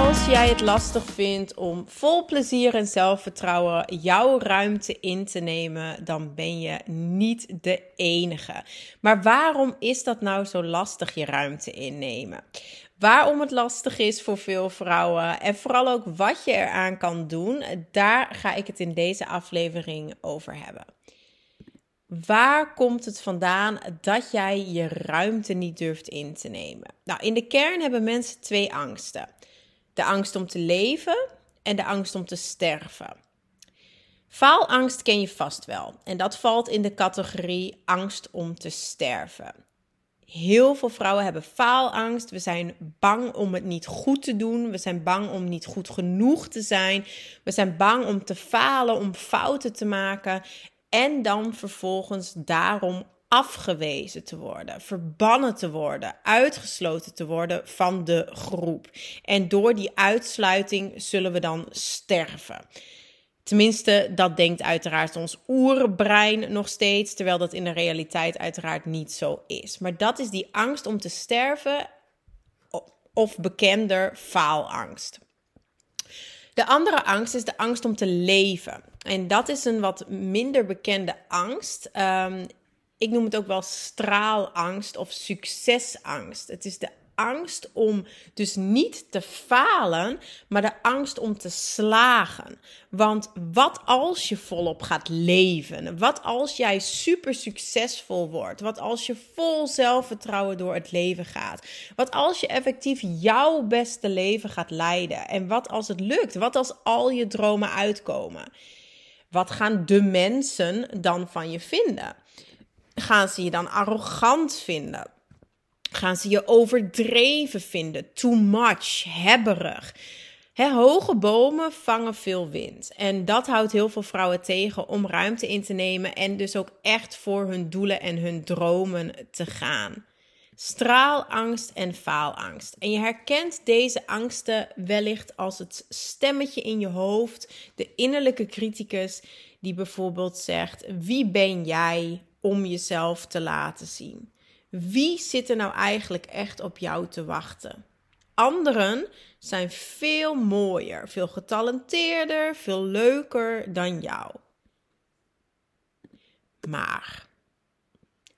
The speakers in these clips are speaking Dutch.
Als jij het lastig vindt om vol plezier en zelfvertrouwen jouw ruimte in te nemen, dan ben je niet de enige. Maar waarom is dat nou zo lastig, je ruimte innemen? Waarom het lastig is voor veel vrouwen en vooral ook wat je eraan kan doen, daar ga ik het in deze aflevering over hebben. Waar komt het vandaan dat jij je ruimte niet durft in te nemen? Nou, in de kern hebben mensen twee angsten de angst om te leven en de angst om te sterven. Faalangst ken je vast wel en dat valt in de categorie angst om te sterven. Heel veel vrouwen hebben faalangst. We zijn bang om het niet goed te doen. We zijn bang om niet goed genoeg te zijn. We zijn bang om te falen, om fouten te maken. En dan vervolgens daarom afgewezen te worden, verbannen te worden, uitgesloten te worden van de groep. En door die uitsluiting zullen we dan sterven. Tenminste, dat denkt uiteraard ons oerbrein nog steeds, terwijl dat in de realiteit uiteraard niet zo is. Maar dat is die angst om te sterven, of bekender faalangst. De andere angst is de angst om te leven. En dat is een wat minder bekende angst. Um, ik noem het ook wel straalangst of succesangst. Het is de angst om dus niet te falen, maar de angst om te slagen. Want wat als je volop gaat leven? Wat als jij super succesvol wordt? Wat als je vol zelfvertrouwen door het leven gaat? Wat als je effectief jouw beste leven gaat leiden? En wat als het lukt? Wat als al je dromen uitkomen? Wat gaan de mensen dan van je vinden? Gaan ze je dan arrogant vinden? Gaan ze je overdreven vinden? Too much, hebberig? hoge bomen vangen veel wind. En dat houdt heel veel vrouwen tegen om ruimte in te nemen en dus ook echt voor hun doelen en hun dromen te gaan. Straalangst en faalangst. En je herkent deze angsten wellicht als het stemmetje in je hoofd, de innerlijke criticus die bijvoorbeeld zegt: Wie ben jij om jezelf te laten zien? Wie zit er nou eigenlijk echt op jou te wachten? Anderen zijn veel mooier, veel getalenteerder, veel leuker dan jou. Maar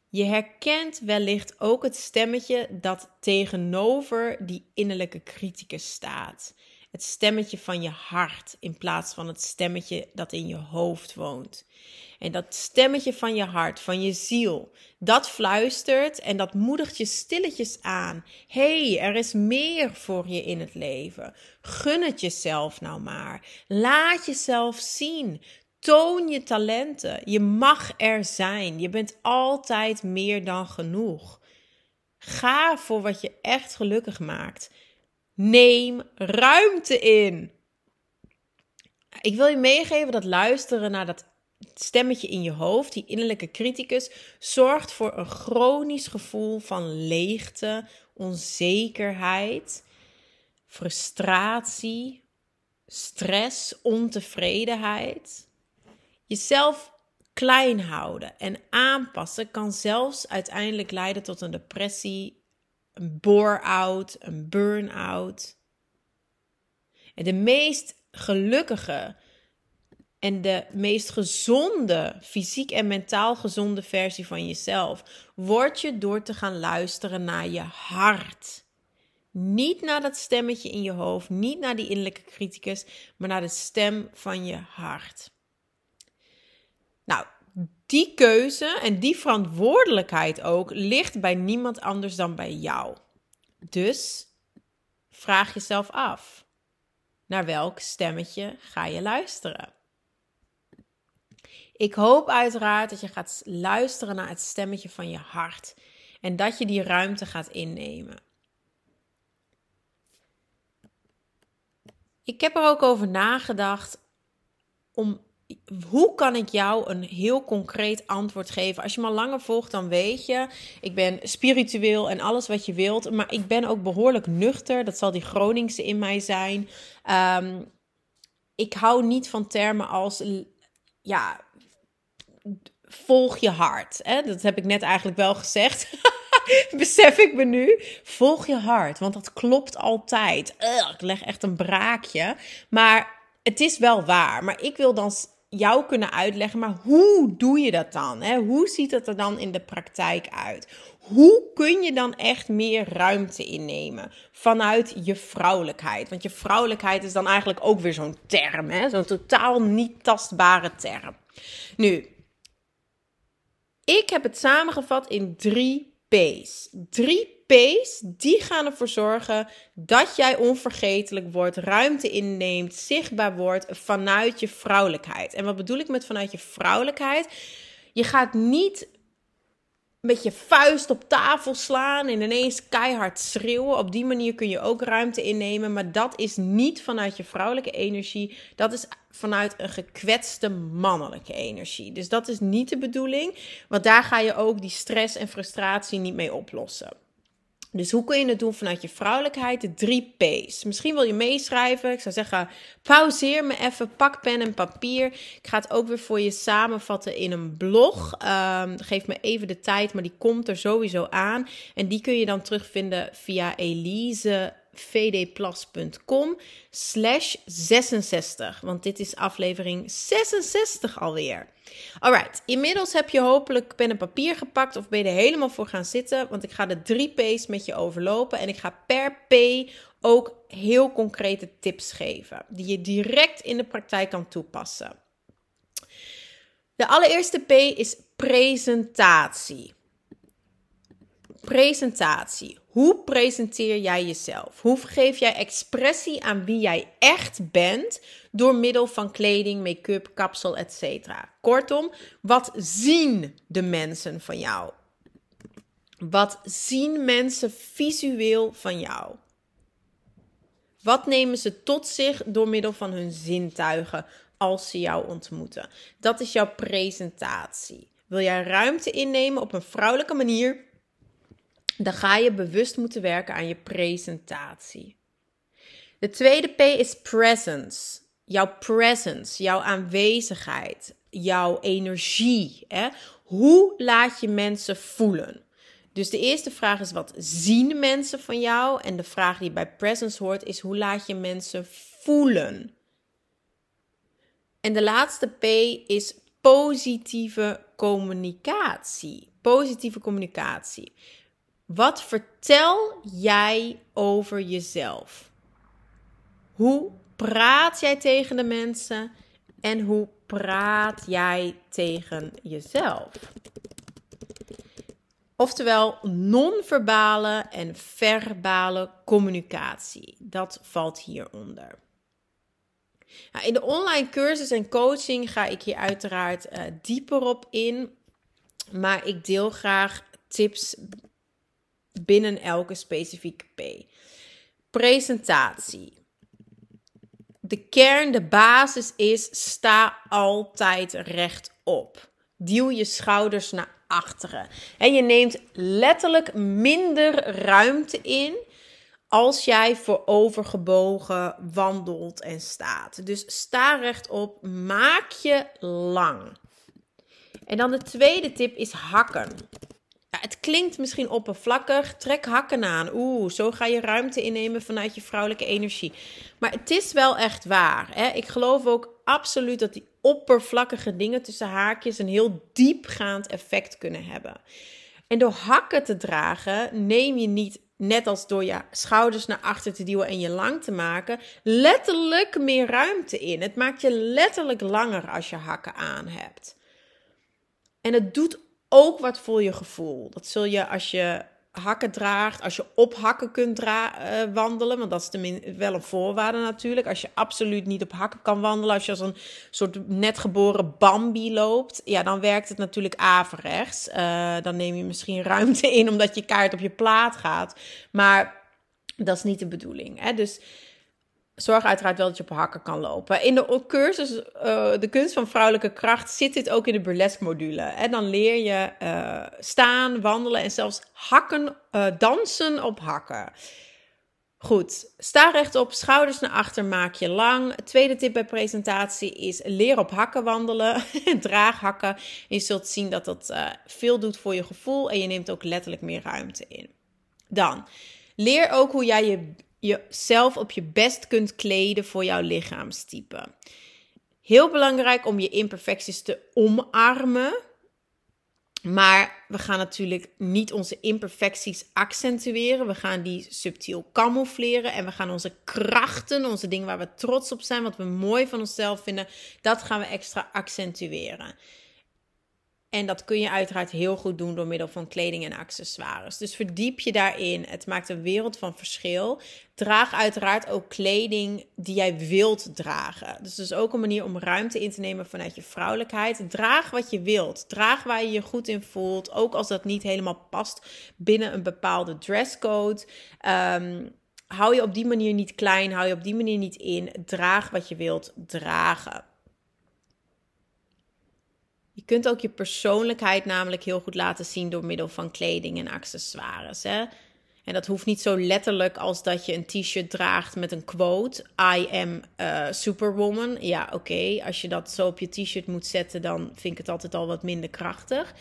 je herkent wellicht ook het stemmetje dat tegenover die innerlijke criticus staat. Het stemmetje van je hart in plaats van het stemmetje dat in je hoofd woont. En dat stemmetje van je hart, van je ziel, dat fluistert en dat moedigt je stilletjes aan. hey, er is meer voor je in het leven. Gun het jezelf nou maar. Laat jezelf zien. Toon je talenten. Je mag er zijn. Je bent altijd meer dan genoeg. Ga voor wat je echt gelukkig maakt. Neem ruimte in. Ik wil je meegeven dat luisteren naar dat stemmetje in je hoofd, die innerlijke criticus, zorgt voor een chronisch gevoel van leegte, onzekerheid, frustratie, stress, ontevredenheid. Jezelf klein houden en aanpassen kan zelfs uiteindelijk leiden tot een depressie, een bore-out, een burn-out. En de meest gelukkige en de meest gezonde, fysiek en mentaal gezonde versie van jezelf word je door te gaan luisteren naar je hart. Niet naar dat stemmetje in je hoofd, niet naar die innerlijke criticus, maar naar de stem van je hart. Nou, die keuze en die verantwoordelijkheid ook ligt bij niemand anders dan bij jou. Dus vraag jezelf af: naar welk stemmetje ga je luisteren? Ik hoop uiteraard dat je gaat luisteren naar het stemmetje van je hart en dat je die ruimte gaat innemen. Ik heb er ook over nagedacht om hoe kan ik jou een heel concreet antwoord geven? Als je me al langer volgt, dan weet je, ik ben spiritueel en alles wat je wilt, maar ik ben ook behoorlijk nuchter. Dat zal die Groningse in mij zijn. Um, ik hou niet van termen als, ja, volg je hart. Hè? Dat heb ik net eigenlijk wel gezegd. Besef ik me nu. Volg je hart, want dat klopt altijd. Ik leg echt een braakje. Maar het is wel waar. Maar ik wil dan jou kunnen uitleggen, maar hoe doe je dat dan? Hè? Hoe ziet het er dan in de praktijk uit? Hoe kun je dan echt meer ruimte innemen vanuit je vrouwelijkheid? Want je vrouwelijkheid is dan eigenlijk ook weer zo'n term, hè? zo'n totaal niet tastbare term. Nu, ik heb het samengevat in drie P's. Drie Die gaan ervoor zorgen dat jij onvergetelijk wordt, ruimte inneemt, zichtbaar wordt vanuit je vrouwelijkheid. En wat bedoel ik met vanuit je vrouwelijkheid? Je gaat niet met je vuist op tafel slaan en ineens keihard schreeuwen. Op die manier kun je ook ruimte innemen. Maar dat is niet vanuit je vrouwelijke energie. Dat is vanuit een gekwetste mannelijke energie. Dus dat is niet de bedoeling. Want daar ga je ook die stress en frustratie niet mee oplossen. Dus hoe kun je het doen vanuit je vrouwelijkheid? De drie P's. Misschien wil je meeschrijven. Ik zou zeggen, pauzeer me even, pak pen en papier. Ik ga het ook weer voor je samenvatten in een blog. Um, geef me even de tijd, maar die komt er sowieso aan. En die kun je dan terugvinden via Elise vdplus.com slash 66. Want dit is aflevering 66 alweer. Alright, inmiddels heb je hopelijk pen en papier gepakt of ben je er helemaal voor gaan zitten. Want ik ga de drie P's met je overlopen en ik ga per P ook heel concrete tips geven. Die je direct in de praktijk kan toepassen. De allereerste P is presentatie. Presentatie. Hoe presenteer jij jezelf? Hoe geef jij expressie aan wie jij echt bent door middel van kleding, make-up, kapsel, etc. Kortom, wat zien de mensen van jou? Wat zien mensen visueel van jou? Wat nemen ze tot zich door middel van hun zintuigen als ze jou ontmoeten? Dat is jouw presentatie. Wil jij ruimte innemen op een vrouwelijke manier? Dan ga je bewust moeten werken aan je presentatie. De tweede P is presence. Jouw presence, jouw aanwezigheid, jouw energie. Hè? Hoe laat je mensen voelen? Dus de eerste vraag is: wat zien mensen van jou? En de vraag die bij presence hoort is: hoe laat je mensen voelen? En de laatste P is positieve communicatie. Positieve communicatie. Wat vertel jij over jezelf? Hoe praat jij tegen de mensen en hoe praat jij tegen jezelf? Oftewel non-verbale en verbale communicatie. Dat valt hieronder. Nou, in de online cursus en coaching ga ik hier uiteraard uh, dieper op in. Maar ik deel graag tips binnen elke specifieke P. Presentatie. De kern, de basis is: sta altijd rechtop. Duw je schouders naar achteren. En je neemt letterlijk minder ruimte in als jij voorovergebogen wandelt en staat. Dus sta rechtop, maak je lang. En dan de tweede tip is hakken het klinkt misschien oppervlakkig. Trek hakken aan. Oeh, zo ga je ruimte innemen vanuit je vrouwelijke energie. Maar het is wel echt waar. Hè? Ik geloof ook absoluut dat die oppervlakkige dingen tussen haakjes een heel diepgaand effect kunnen hebben. En door hakken te dragen, neem je niet, net als door je schouders naar achter te duwen en je lang te maken, letterlijk meer ruimte in. Het maakt je letterlijk langer als je hakken aan hebt. En het doet ook wat voor je gevoel. Dat zul je als je hakken draagt, als je op hakken kunt dra uh, wandelen, want dat is tenminste wel een voorwaarde natuurlijk. Als je absoluut niet op hakken kan wandelen, als je als een soort net geboren Bambi loopt, ja, dan werkt het natuurlijk averechts. Uh, dan neem je misschien ruimte in omdat je kaart op je plaat gaat. Maar dat is niet de bedoeling. Hè? Dus zorg uiteraard wel dat je op hakken kan lopen. In de cursus uh, De Kunst van Vrouwelijke Kracht zit dit ook in de burlesque module. En dan leer je uh, staan, wandelen en zelfs hakken, uh, dansen op hakken. Goed, sta rechtop, schouders naar achter, maak je lang. Tweede tip bij presentatie is leer op hakken wandelen. Draag hakken. Je zult zien dat dat veel doet voor je gevoel en je neemt ook letterlijk meer ruimte in. Dan, leer ook hoe jij je jezelf op je best kunt kleden voor jouw lichaamstype. Heel belangrijk om je imperfecties te omarmen. Maar we gaan natuurlijk niet onze imperfecties accentueren. We gaan die subtiel camoufleren. En we gaan onze krachten, onze dingen waar we trots op zijn, wat we mooi van onszelf vinden, dat gaan we extra accentueren. En dat kun je uiteraard heel goed doen door middel van kleding en accessoires. Dus verdiep je daarin. Het maakt een wereld van verschil. Draag uiteraard ook kleding die jij wilt dragen. Dus dat is ook een manier om ruimte in te nemen vanuit je vrouwelijkheid. Draag wat je wilt. Draag waar je je goed in voelt. Ook als dat niet helemaal past binnen een bepaalde dresscode. Um, hou je op die manier niet klein. Hou je op die manier niet in. Draag wat je wilt dragen. Je kunt ook je persoonlijkheid namelijk heel goed laten zien door middel van kleding en accessoires. Hè? En dat hoeft niet zo letterlijk als dat je een t-shirt draagt met een quote: I am superwoman. Ja, oké. Als je dat zo op je t-shirt moet zetten, dan vind ik het altijd al wat minder krachtig.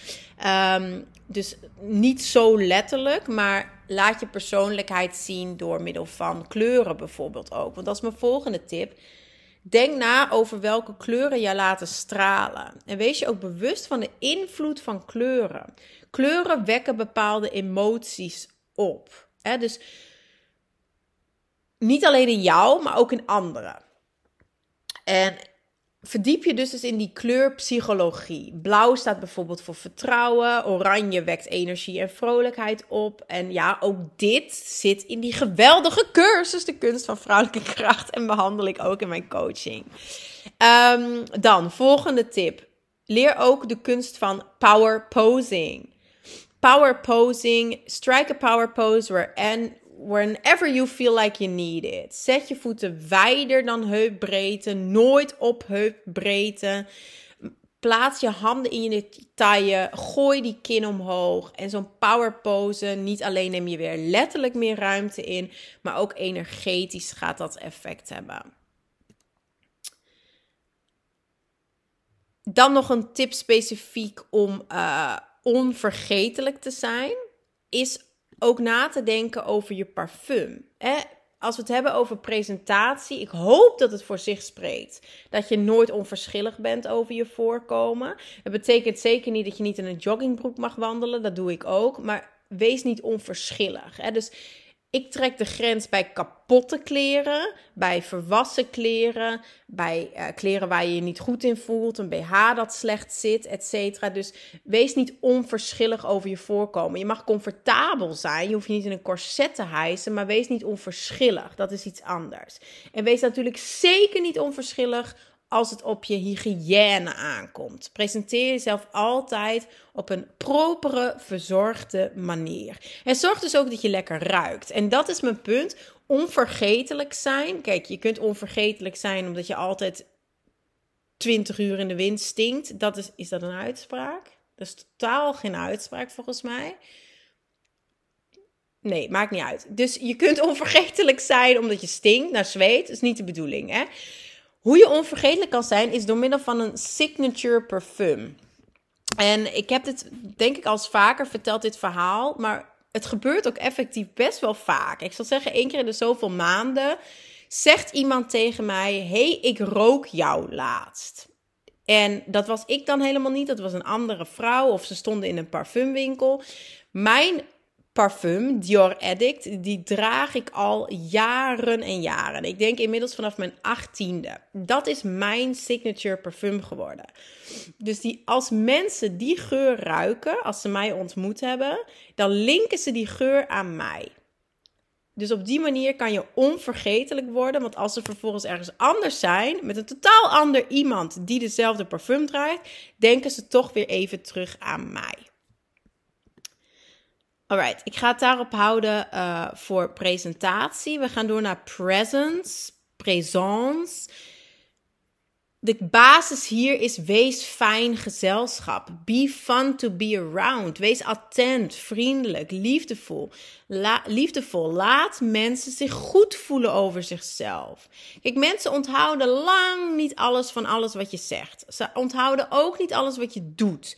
Um, dus niet zo letterlijk, maar laat je persoonlijkheid zien door middel van kleuren bijvoorbeeld ook. Want dat is mijn volgende tip. Denk na over welke kleuren je laten stralen. En wees je ook bewust van de invloed van kleuren. Kleuren wekken bepaalde emoties op. Dus niet alleen in jou, maar ook in anderen. En verdiep je dus, dus in die kleurpsychologie. Blauw staat bijvoorbeeld voor vertrouwen, oranje wekt energie en vrolijkheid op. En ja, ook dit zit in die geweldige cursus, de kunst van vrouwelijke kracht. En behandel ik ook in mijn coaching. Um, dan, volgende tip. Leer ook de kunst van power posing. Power posing, strike a power pose where and whenever you feel like you need it. Zet je voeten wijder dan heupbreedte, nooit op heupbreedte. Plaats je handen in je taille, gooi die kin omhoog. En zo'n power pose, niet alleen neem je weer letterlijk meer ruimte in, maar ook energetisch gaat dat effect hebben. Dan nog een tip specifiek om uh, onvergetelijk te zijn, is ook na te denken over je parfum. Hè? Als we het hebben over presentatie, ik hoop dat het voor zich spreekt. Dat je nooit onverschillig bent over je voorkomen. Het betekent zeker niet dat je niet in een joggingbroek mag wandelen. Dat doe ik ook. Maar wees niet onverschillig. Hè? Dus ik trek de grens bij kapotte kleren, bij verwassen kleren, bij uh, kleren waar je je niet goed in voelt, een BH dat slecht zit, etc. Dus wees niet onverschillig over je voorkomen. Je mag comfortabel zijn, je hoeft je niet in een corset te hijsen, maar wees niet onverschillig. Dat is iets anders. En wees natuurlijk zeker niet onverschillig als het op je hygiëne aankomt. Presenteer jezelf altijd op een propere, verzorgde manier. En zorg dus ook dat je lekker ruikt. En dat is mijn punt. Onvergetelijk zijn. Kijk, je kunt onvergetelijk zijn omdat je altijd 20 uur in de wind stinkt. Dat is, is dat een uitspraak? Dat is totaal geen uitspraak volgens mij. Nee, maakt niet uit. Dus je kunt onvergetelijk zijn omdat je stinkt naar zweet. Dat is niet de bedoeling, hè? Hoe je onvergetelijk kan zijn is door middel van een signature parfum. En ik heb dit, denk ik, als vaker verteld, dit verhaal. Maar het gebeurt ook effectief best wel vaak. Ik zal zeggen, één keer in de zoveel maanden zegt iemand tegen mij: hey, ik rook jou laatst. En dat was ik dan helemaal niet. Dat was een andere vrouw of ze stonden in een parfumwinkel. Mijn parfum, Dior Addict, die draag ik al jaren en jaren. Ik denk inmiddels vanaf mijn achttiende. Dat is mijn signature parfum geworden. Dus die, als mensen die geur ruiken, als ze mij ontmoet hebben, dan linken ze die geur aan mij. Dus op die manier kan je onvergetelijk worden. Want als ze vervolgens ergens anders zijn, met een totaal ander iemand die dezelfde parfum draagt, denken ze toch weer even terug aan mij. Alright, ik ga het daarop houden uh, voor presentatie. We gaan door naar presence. présence. De basis hier is wees fijn gezelschap. Be fun to be around. Wees attent, vriendelijk, liefdevol. liefdevol. Laat mensen zich goed voelen over zichzelf. Kijk, mensen onthouden lang niet alles van alles wat je zegt. Ze onthouden ook niet alles wat je doet.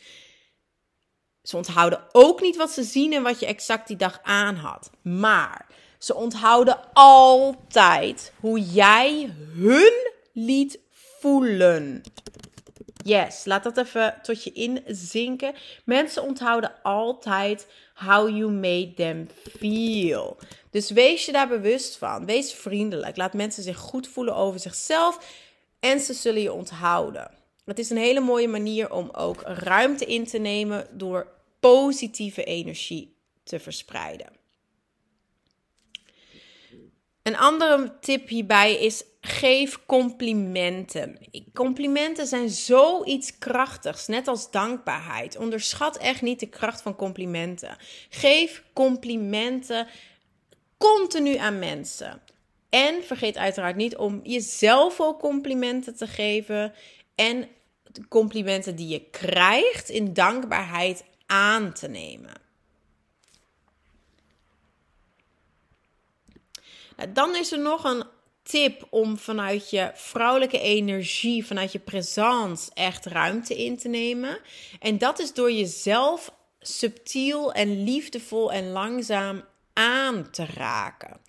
Ze onthouden ook niet wat ze zien en wat je exact die dag aan had. Maar ze onthouden altijd hoe jij hun liet voelen. Yes, laat dat even tot je inzinken. Mensen onthouden altijd how you made them feel. Dus wees je daar bewust van. Wees vriendelijk. Laat mensen zich goed voelen over zichzelf en ze zullen je onthouden. Het is een hele mooie manier om ook ruimte in te nemen door positieve energie te verspreiden. Een andere tip hierbij is geef complimenten. Complimenten zijn zoiets krachtigs, net als dankbaarheid. Onderschat echt niet de kracht van complimenten. Geef complimenten continu aan mensen. En vergeet uiteraard niet om jezelf ook complimenten te geven. En de complimenten die je krijgt in dankbaarheid aan te nemen. Nou, dan is er nog een tip om vanuit je vrouwelijke energie, vanuit je presence echt ruimte in te nemen. En dat is door jezelf subtiel en liefdevol en langzaam aan te raken.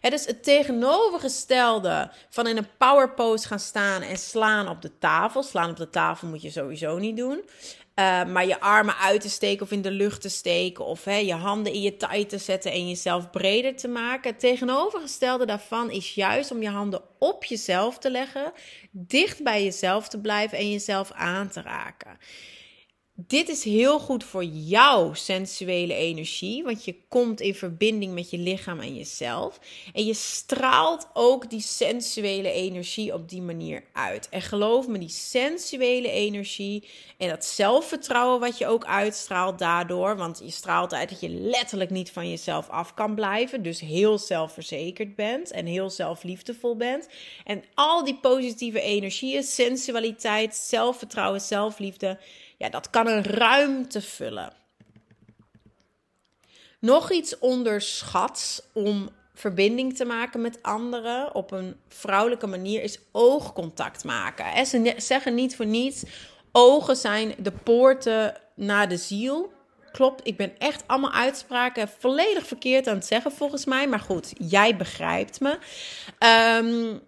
Het is het tegenovergestelde van in een power pose gaan staan en slaan op de tafel. Slaan op de tafel moet je sowieso niet doen. Uh, maar je armen uit te steken of in de lucht te steken. Of hè, je handen in je taille te zetten en jezelf breder te maken. Het tegenovergestelde daarvan is juist om je handen op jezelf te leggen. Dicht bij jezelf te blijven en jezelf aan te raken. Dit is heel goed voor jouw sensuele energie, want je komt in verbinding met je lichaam en jezelf. En je straalt ook die sensuele energie op die manier uit. En geloof me, die sensuele energie en dat zelfvertrouwen wat je ook uitstraalt daardoor, want je straalt uit dat je letterlijk niet van jezelf af kan blijven, dus heel zelfverzekerd bent en heel zelfliefdevol bent. En al die positieve energieën, sensualiteit, zelfvertrouwen, zelfliefde ja, dat kan een ruimte vullen. Nog iets onderschats om verbinding te maken met anderen op een vrouwelijke manier is oogcontact maken. Ze zeggen niet voor niets: ogen zijn de poorten naar de ziel. Klopt, ik ben echt allemaal uitspraken volledig verkeerd aan het zeggen volgens mij. Maar goed, jij begrijpt me. Um,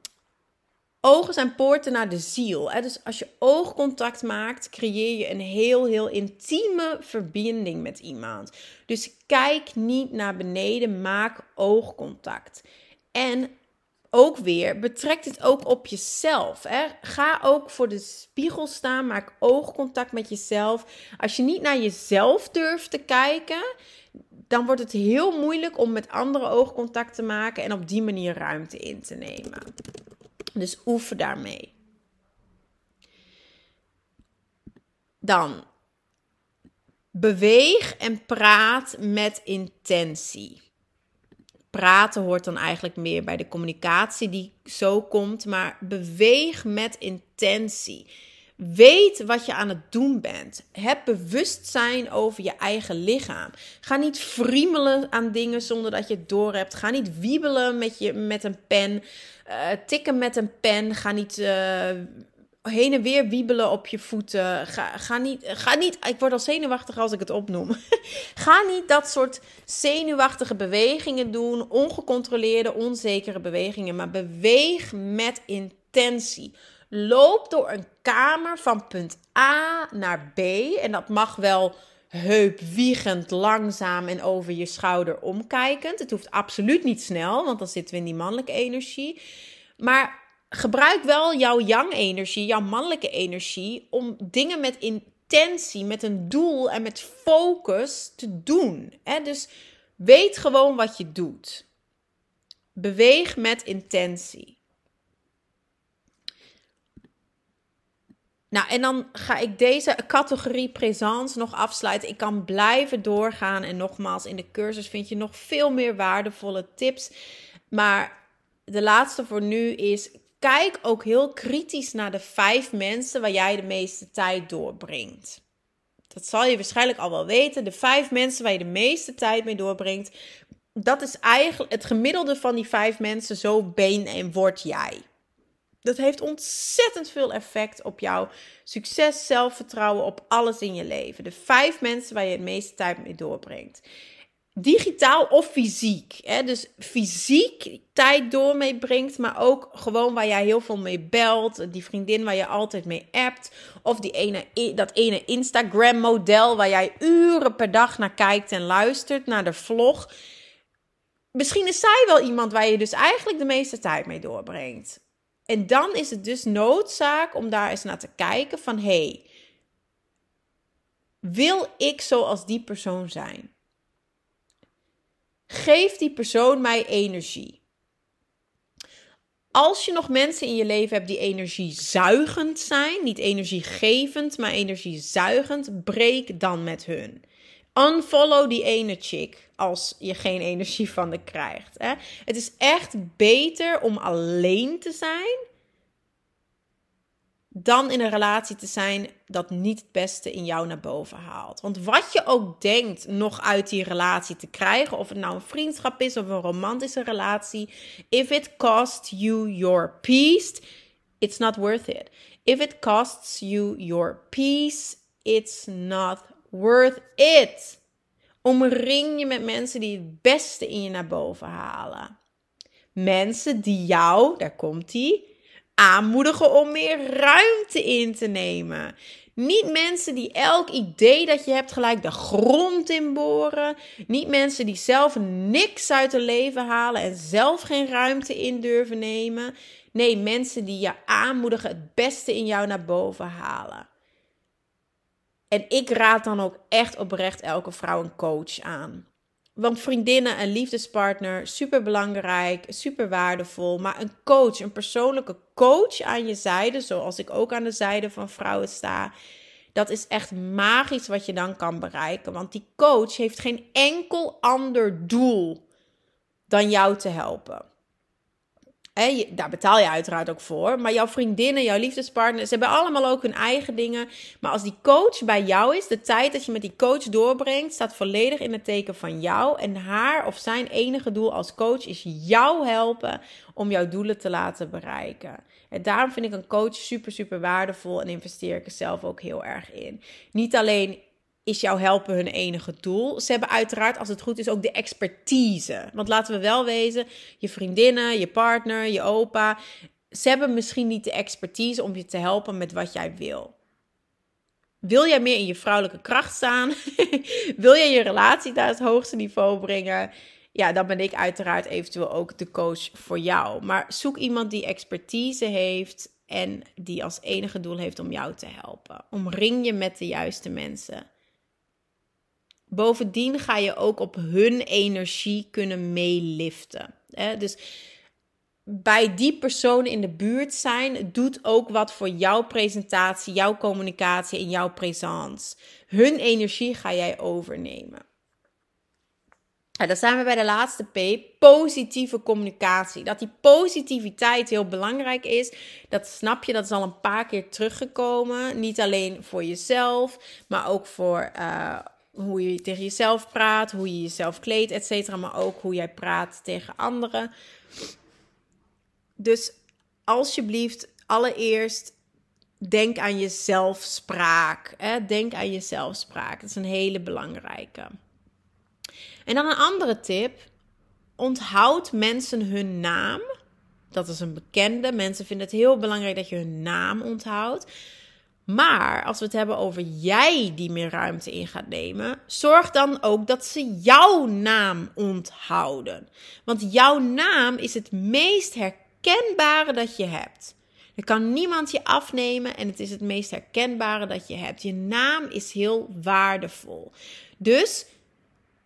Ogen zijn poorten naar de ziel. Hè? Dus als je oogcontact maakt, creëer je een heel, heel intieme verbinding met iemand. Dus kijk niet naar beneden, maak oogcontact. En ook weer, betrek dit ook op jezelf. Hè? Ga ook voor de spiegel staan, maak oogcontact met jezelf. Als je niet naar jezelf durft te kijken, dan wordt het heel moeilijk om met anderen oogcontact te maken en op die manier ruimte in te nemen. Dus oefen daarmee. Dan beweeg en praat met intentie. Praten hoort dan eigenlijk meer bij de communicatie die zo komt, maar beweeg met intentie. Weet wat je aan het doen bent. Heb bewustzijn over je eigen lichaam. Ga niet friemelen aan dingen zonder dat je het doorhebt. Ga niet wiebelen met, je, met een pen. Uh, tikken met een pen. Ga niet uh, heen en weer wiebelen op je voeten. Ga, ga, niet, ga niet. Ik word al zenuwachtig als ik het opnoem. ga niet dat soort zenuwachtige bewegingen doen. Ongecontroleerde, onzekere bewegingen. Maar beweeg met intentie. Loop door een kamer van punt A naar B. En dat mag wel heupwiegend, langzaam en over je schouder omkijkend. Het hoeft absoluut niet snel, want dan zitten we in die mannelijke energie. Maar gebruik wel jouw yang-energie, jouw mannelijke energie, om dingen met intentie, met een doel en met focus te doen. Dus weet gewoon wat je doet. Beweeg met intentie. Nou, en dan ga ik deze categorie présence nog afsluiten. Ik kan blijven doorgaan. En nogmaals, in de cursus vind je nog veel meer waardevolle tips. Maar de laatste voor nu is: kijk ook heel kritisch naar de vijf mensen waar jij de meeste tijd doorbrengt. Dat zal je waarschijnlijk al wel weten. De vijf mensen waar je de meeste tijd mee doorbrengt. Dat is eigenlijk het gemiddelde van die vijf mensen. Zo ben en word jij. Dat heeft ontzettend veel effect op jouw succes, zelfvertrouwen, op alles in je leven. De vijf mensen waar je het meeste tijd mee doorbrengt. Digitaal of fysiek. Hè? Dus fysiek tijd door mee brengt, maar ook gewoon waar jij heel veel mee belt. Die vriendin waar je altijd mee appt. Of die ene, dat ene Instagram-model waar jij uren per dag naar kijkt en luistert, naar de vlog. Misschien is zij wel iemand waar je dus eigenlijk de meeste tijd mee doorbrengt. En dan is het dus noodzaak om daar eens naar te kijken van hé, hey, wil ik zoals die persoon zijn? Geeft die persoon mij energie? Als je nog mensen in je leven hebt die energiezuigend zijn, niet energiegevend, maar energiezuigend, breek dan met hun. Unfollow die ene chick als je geen energie van de krijgt. Hè? Het is echt beter om alleen te zijn dan in een relatie te zijn dat niet het beste in jou naar boven haalt. Want wat je ook denkt nog uit die relatie te krijgen, of het nou een vriendschap is of een romantische relatie, if it costs you your peace, it's not worth it. If it costs you your peace, it's not worth it. Omring je met mensen die het beste in je naar boven halen. Mensen die jou, daar komt die, aanmoedigen om meer ruimte in te nemen. Niet mensen die elk idee dat je hebt gelijk de grond inboren. Niet mensen die zelf niks uit hun leven halen en zelf geen ruimte in durven nemen. Nee, mensen die je aanmoedigen het beste in jou naar boven halen. En ik raad dan ook echt oprecht elke vrouw een coach aan. Want vriendinnen en liefdespartner, super belangrijk, super waardevol. Maar een coach, een persoonlijke coach aan je zijde, zoals ik ook aan de zijde van vrouwen sta. Dat is echt magisch wat je dan kan bereiken. Want die coach heeft geen enkel ander doel dan jou te helpen daar betaal je uiteraard ook voor. Maar jouw vriendinnen, jouw liefdespartners, ze hebben allemaal ook hun eigen dingen. Maar als die coach bij jou is, de tijd dat je met die coach doorbrengt, staat volledig in het teken van jou. En haar of zijn enige doel als coach is jou helpen om jouw doelen te laten bereiken. En daarom vind ik een coach super, super waardevol en investeer ik er zelf ook heel erg in. Niet alleen is jouw helpen hun enige doel. Ze hebben uiteraard, als het goed is, ook de expertise. Want laten we wel wezen, je vriendinnen, je partner, je opa, ze hebben misschien niet de expertise om je te helpen met wat jij wil. Wil jij meer in je vrouwelijke kracht staan? wil jij je relatie naar het hoogste niveau brengen? Ja, dan ben ik uiteraard eventueel ook de coach voor jou. Maar zoek iemand die expertise heeft en die als enige doel heeft om jou te helpen. Omring je met de juiste mensen. Bovendien ga je ook op hun energie kunnen meeliften. Dus bij die persoon in de buurt zijn doet ook wat voor jouw presentatie, jouw communicatie en jouw presence. Hun energie ga jij overnemen. Ja, dan zijn we bij de laatste P, positieve communicatie. Dat die positiviteit heel belangrijk is, dat snap je, dat is al een paar keer teruggekomen. Niet alleen voor jezelf, maar ook voor uh, hoe je tegen jezelf praat, hoe je jezelf kleedt, et cetera, maar ook hoe jij praat tegen anderen. Dus alsjeblieft, allereerst denk aan je zelfspraak. Hè? Denk aan je zelfspraak. Dat is een hele belangrijke. En dan een andere tip. Onthoud mensen hun naam. Dat is een bekende. Mensen vinden het heel belangrijk dat je hun naam onthoudt. Maar als we het hebben over jij die meer ruimte in gaat nemen, zorg dan ook dat ze jouw naam onthouden. Want jouw naam is het meest herkenbare dat je hebt. Er kan niemand je afnemen en het is het meest herkenbare dat je hebt. Je naam is heel waardevol. Dus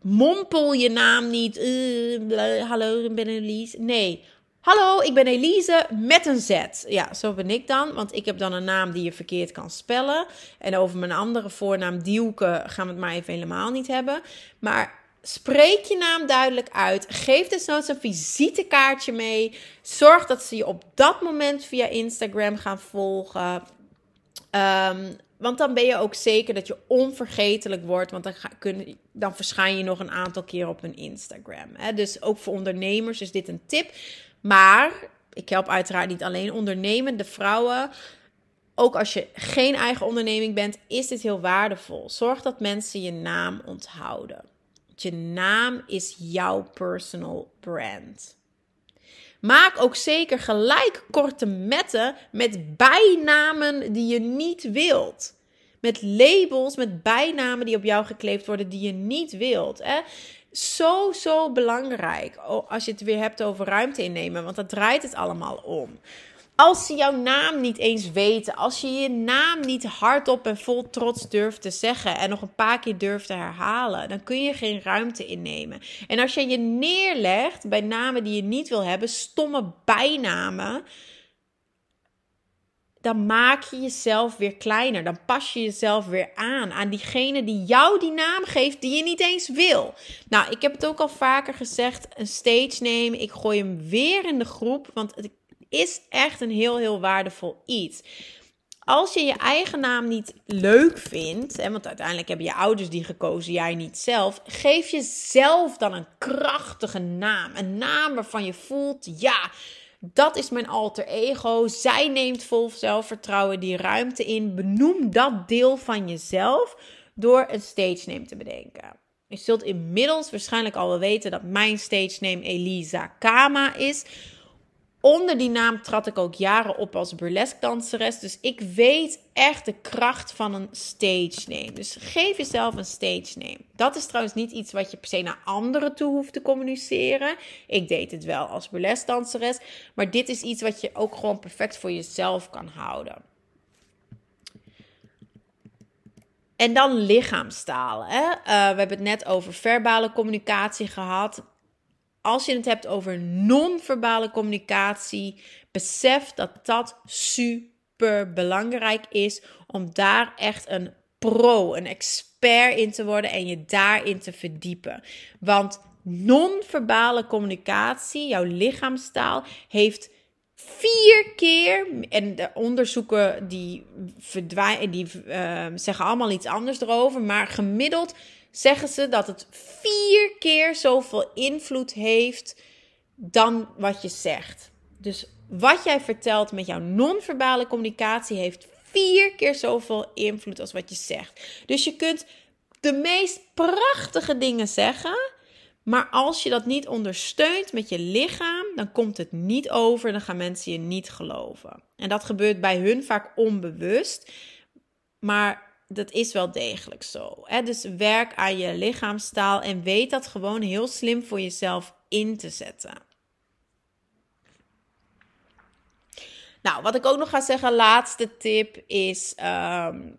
mompel je naam niet. Uh, hallo, ik ben Elise. Nee, Hallo, ik ben Elise met een Z. Ja, zo ben ik dan, want ik heb dan een naam die je verkeerd kan spellen. En over mijn andere voornaam Dielke gaan we het maar even helemaal niet hebben. Maar Spreek je naam duidelijk uit. Geef desnoods een visitekaartje mee. Zorg dat ze je op dat moment via Instagram gaan volgen. Um, want dan ben je ook zeker dat je onvergetelijk wordt. Want dan, ga, dan verschijn je nog een aantal keer op hun Instagram. Hè? Dus ook voor ondernemers is dit een tip. Maar ik help uiteraard niet alleen ondernemende vrouwen. Ook als je geen eigen onderneming bent, is dit heel waardevol. Zorg dat mensen je naam onthouden. Je naam is jouw personal brand. Maak ook zeker gelijk korte metten met bijnamen die je niet wilt. Met labels, met bijnamen die op jou gekleefd worden die je niet wilt. Hè? Zo, zo belangrijk als je het weer hebt over ruimte innemen, want dat draait het allemaal om. Als ze jouw naam niet eens weten, als je je naam niet hardop en vol trots durft te zeggen en nog een paar keer durft te herhalen, dan kun je geen ruimte innemen. En als je je neerlegt bij namen die je niet wil hebben, stomme bijnamen, dan maak je jezelf weer kleiner. Dan pas je jezelf weer aan aan diegene die jou die naam geeft die je niet eens wil. Nou, ik heb het ook al vaker gezegd, een stage name. Ik gooi hem weer in de groep, want is echt een heel, heel waardevol iets. Als je je eigen naam niet leuk vindt, want uiteindelijk hebben je ouders die gekozen, jij niet zelf, geef jezelf dan een krachtige naam. Een naam waarvan je voelt, ja, dat is mijn alter ego. Zij neemt vol zelfvertrouwen die ruimte in. Benoem dat deel van jezelf door een stage name te bedenken. Je zult inmiddels waarschijnlijk al wel weten dat mijn stage name Elisa Kama is. Onder die naam trad ik ook jaren op als burlesque danseres. Dus ik weet echt de kracht van een stage name. Dus geef jezelf een stage name. Dat is trouwens niet iets wat je per se naar anderen toe hoeft te communiceren. Ik deed het wel als burlesque danseres. Maar dit is iets wat je ook gewoon perfect voor jezelf kan houden. En dan lichaamstaal. Hè? Uh, we hebben het net over verbale communicatie gehad als je het hebt over non-verbale communicatie, besef dat dat super belangrijk is om daar echt een pro, een expert in te worden en je daarin te verdiepen. Want non-verbale communicatie, jouw lichaamstaal, heeft vier keer, en de onderzoeken die, verdwijnen, die uh, zeggen allemaal iets anders erover, maar gemiddeld zeggen ze dat het vier keer zoveel invloed heeft dan wat je zegt. Dus wat jij vertelt met jouw non-verbale communicatie heeft vier keer zoveel invloed als wat je zegt. Dus je kunt de meest prachtige dingen zeggen. Maar als je dat niet ondersteunt met je lichaam, dan komt het niet over. Dan gaan mensen je niet geloven. En dat gebeurt bij hun vaak onbewust. Maar dat is wel degelijk zo. Dus werk aan je lichaamstaal en weet dat gewoon heel slim voor jezelf in te zetten. Nou, wat ik ook nog ga zeggen, laatste tip is ehm,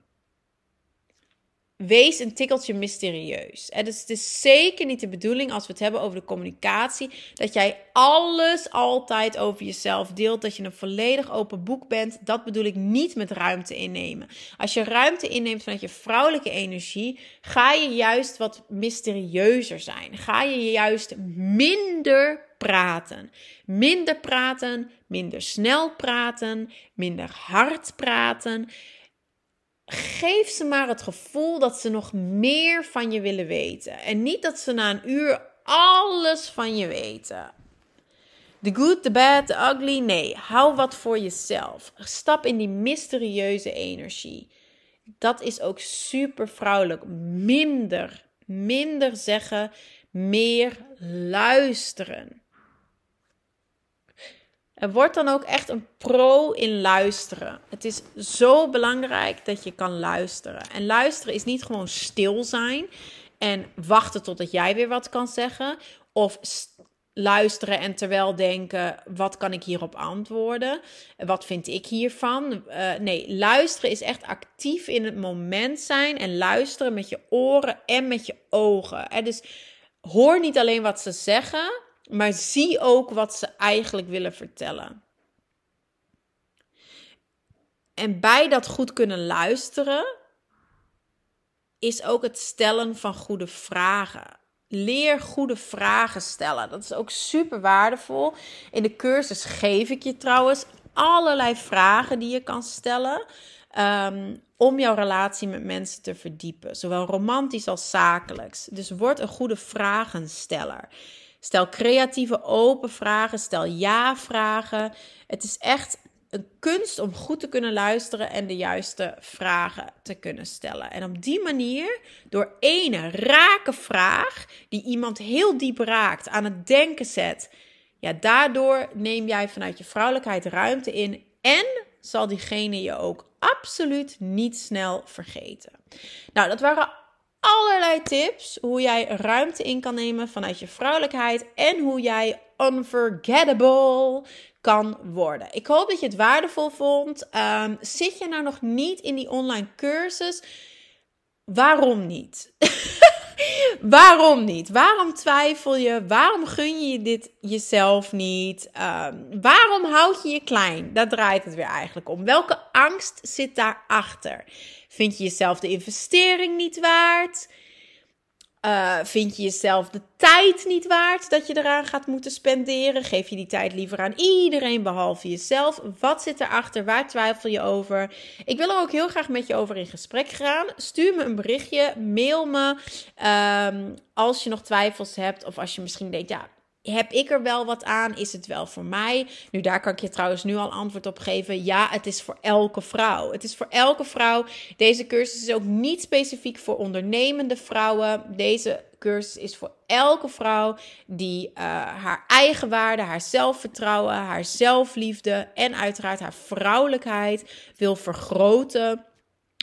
wees een tikkeltje mysterieus. Dus het is zeker niet de bedoeling als we het hebben over de communicatie, dat jij alles altijd over jezelf deelt, dat je een volledig open boek bent. Dat bedoel ik niet met ruimte innemen. Als je ruimte inneemt vanuit je vrouwelijke energie, ga je juist wat mysterieuzer zijn. Ga je juist minder praten. Minder praten, minder snel praten, minder hard praten geef ze maar het gevoel dat ze nog meer van je willen weten. En niet dat ze na een uur alles van je weten. The good, the bad, the ugly. Nee, hou wat voor jezelf. Stap in die mysterieuze energie. Dat is ook super vrouwelijk. Minder, minder zeggen, meer luisteren. Er wordt dan ook echt een pro in luisteren. Het is zo belangrijk dat je kan luisteren. En luisteren is niet gewoon stil zijn en wachten totdat jij weer wat kan zeggen. Of luisteren en terwijl denken: wat kan ik hierop antwoorden? Wat vind ik hiervan? Uh, nee, luisteren is echt actief in het moment zijn en luisteren met je oren en met je ogen. En dus hoor niet alleen wat ze zeggen, maar zie ook wat ze eigenlijk willen vertellen. En bij dat goed kunnen luisteren is ook het stellen van goede vragen. leer goede vragen stellen. Dat is ook super waardevol. In de cursus geef ik je trouwens allerlei vragen die je kan stellen. Ehm, om jouw relatie met mensen te verdiepen, zowel romantisch als zakelijks. Dus word een goede vragensteller. Stel creatieve open vragen, stel ja-vragen. Het is echt een kunst om goed te kunnen luisteren en de juiste vragen te kunnen stellen. En op die manier, door ene rake vraag die iemand heel diep raakt, aan het denken zet, ja, daardoor neem jij vanuit je vrouwelijkheid ruimte in en zal diegene je ook absoluut niet snel vergeten. Nou, dat waren allerlei tips hoe jij ruimte in kan nemen vanuit je vrouwelijkheid en hoe jij unforgettable kan worden. Ik hoop dat je het waardevol vond. Um, zit je nou nog niet in die online cursus? Waarom niet? Waarom niet? Waarom twijfel je? Waarom gun je dit jezelf niet? Um, waarom houd je je klein? Daar draait het weer eigenlijk om. Welke angst zit daarachter? Vind je jezelf de investering niet waard? Uh, vind je jezelf de tijd niet waard dat je eraan gaat moeten spenderen? Geef je die tijd liever aan iedereen behalve jezelf? Wat zit erachter? Waar twijfel je over? Ik wil er ook heel graag met je over in gesprek gaan. Stuur me een berichtje, mail me um, als je nog twijfels hebt of als je misschien denkt, ja, heb ik er wel wat aan? Is het wel voor mij? Nu, daar kan ik je trouwens nu al antwoord op geven. Ja, het is voor elke vrouw. Het is voor elke vrouw. Deze cursus is ook niet specifiek voor ondernemende vrouwen. Deze cursus is voor elke vrouw die uh, haar eigen waarde, haar zelfvertrouwen, haar zelfliefde en uiteraard haar vrouwelijkheid wil vergroten.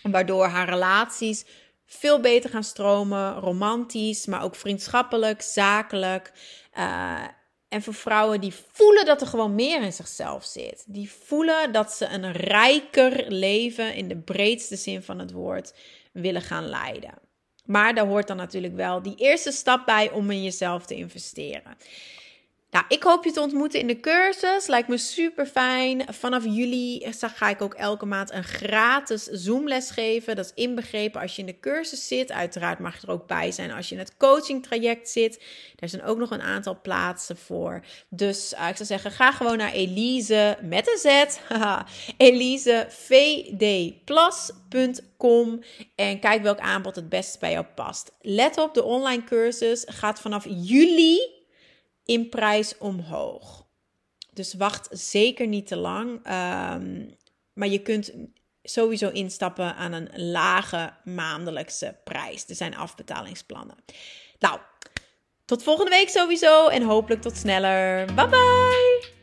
Waardoor haar relaties veel beter gaan stromen, romantisch, maar ook vriendschappelijk, zakelijk. Uh, en voor vrouwen die voelen dat er gewoon meer in zichzelf zit. Die voelen dat ze een rijker leven in de breedste zin van het woord willen gaan leiden. Maar daar hoort dan natuurlijk wel die eerste stap bij om in jezelf te investeren. Nou, ik hoop je te ontmoeten in de cursus. Lijkt me super fijn. Vanaf juli ga ik ook elke maand een gratis Zoomles geven. Dat is inbegrepen als je in de cursus zit. Uiteraard mag je er ook bij zijn als je in het coaching traject zit. Er zijn ook nog een aantal plaatsen voor. Dus uh, ik zou zeggen, ga gewoon naar Elise met een Z. elisevdplus.com en kijk welk aanbod het best bij jou past. Let op, de online cursus gaat vanaf juli in prijs omhoog. Dus wacht zeker niet te lang. Um, maar je kunt sowieso instappen aan een lage maandelijkse prijs. Er zijn afbetalingsplannen. Nou, tot volgende week sowieso en hopelijk tot sneller. Bye bye!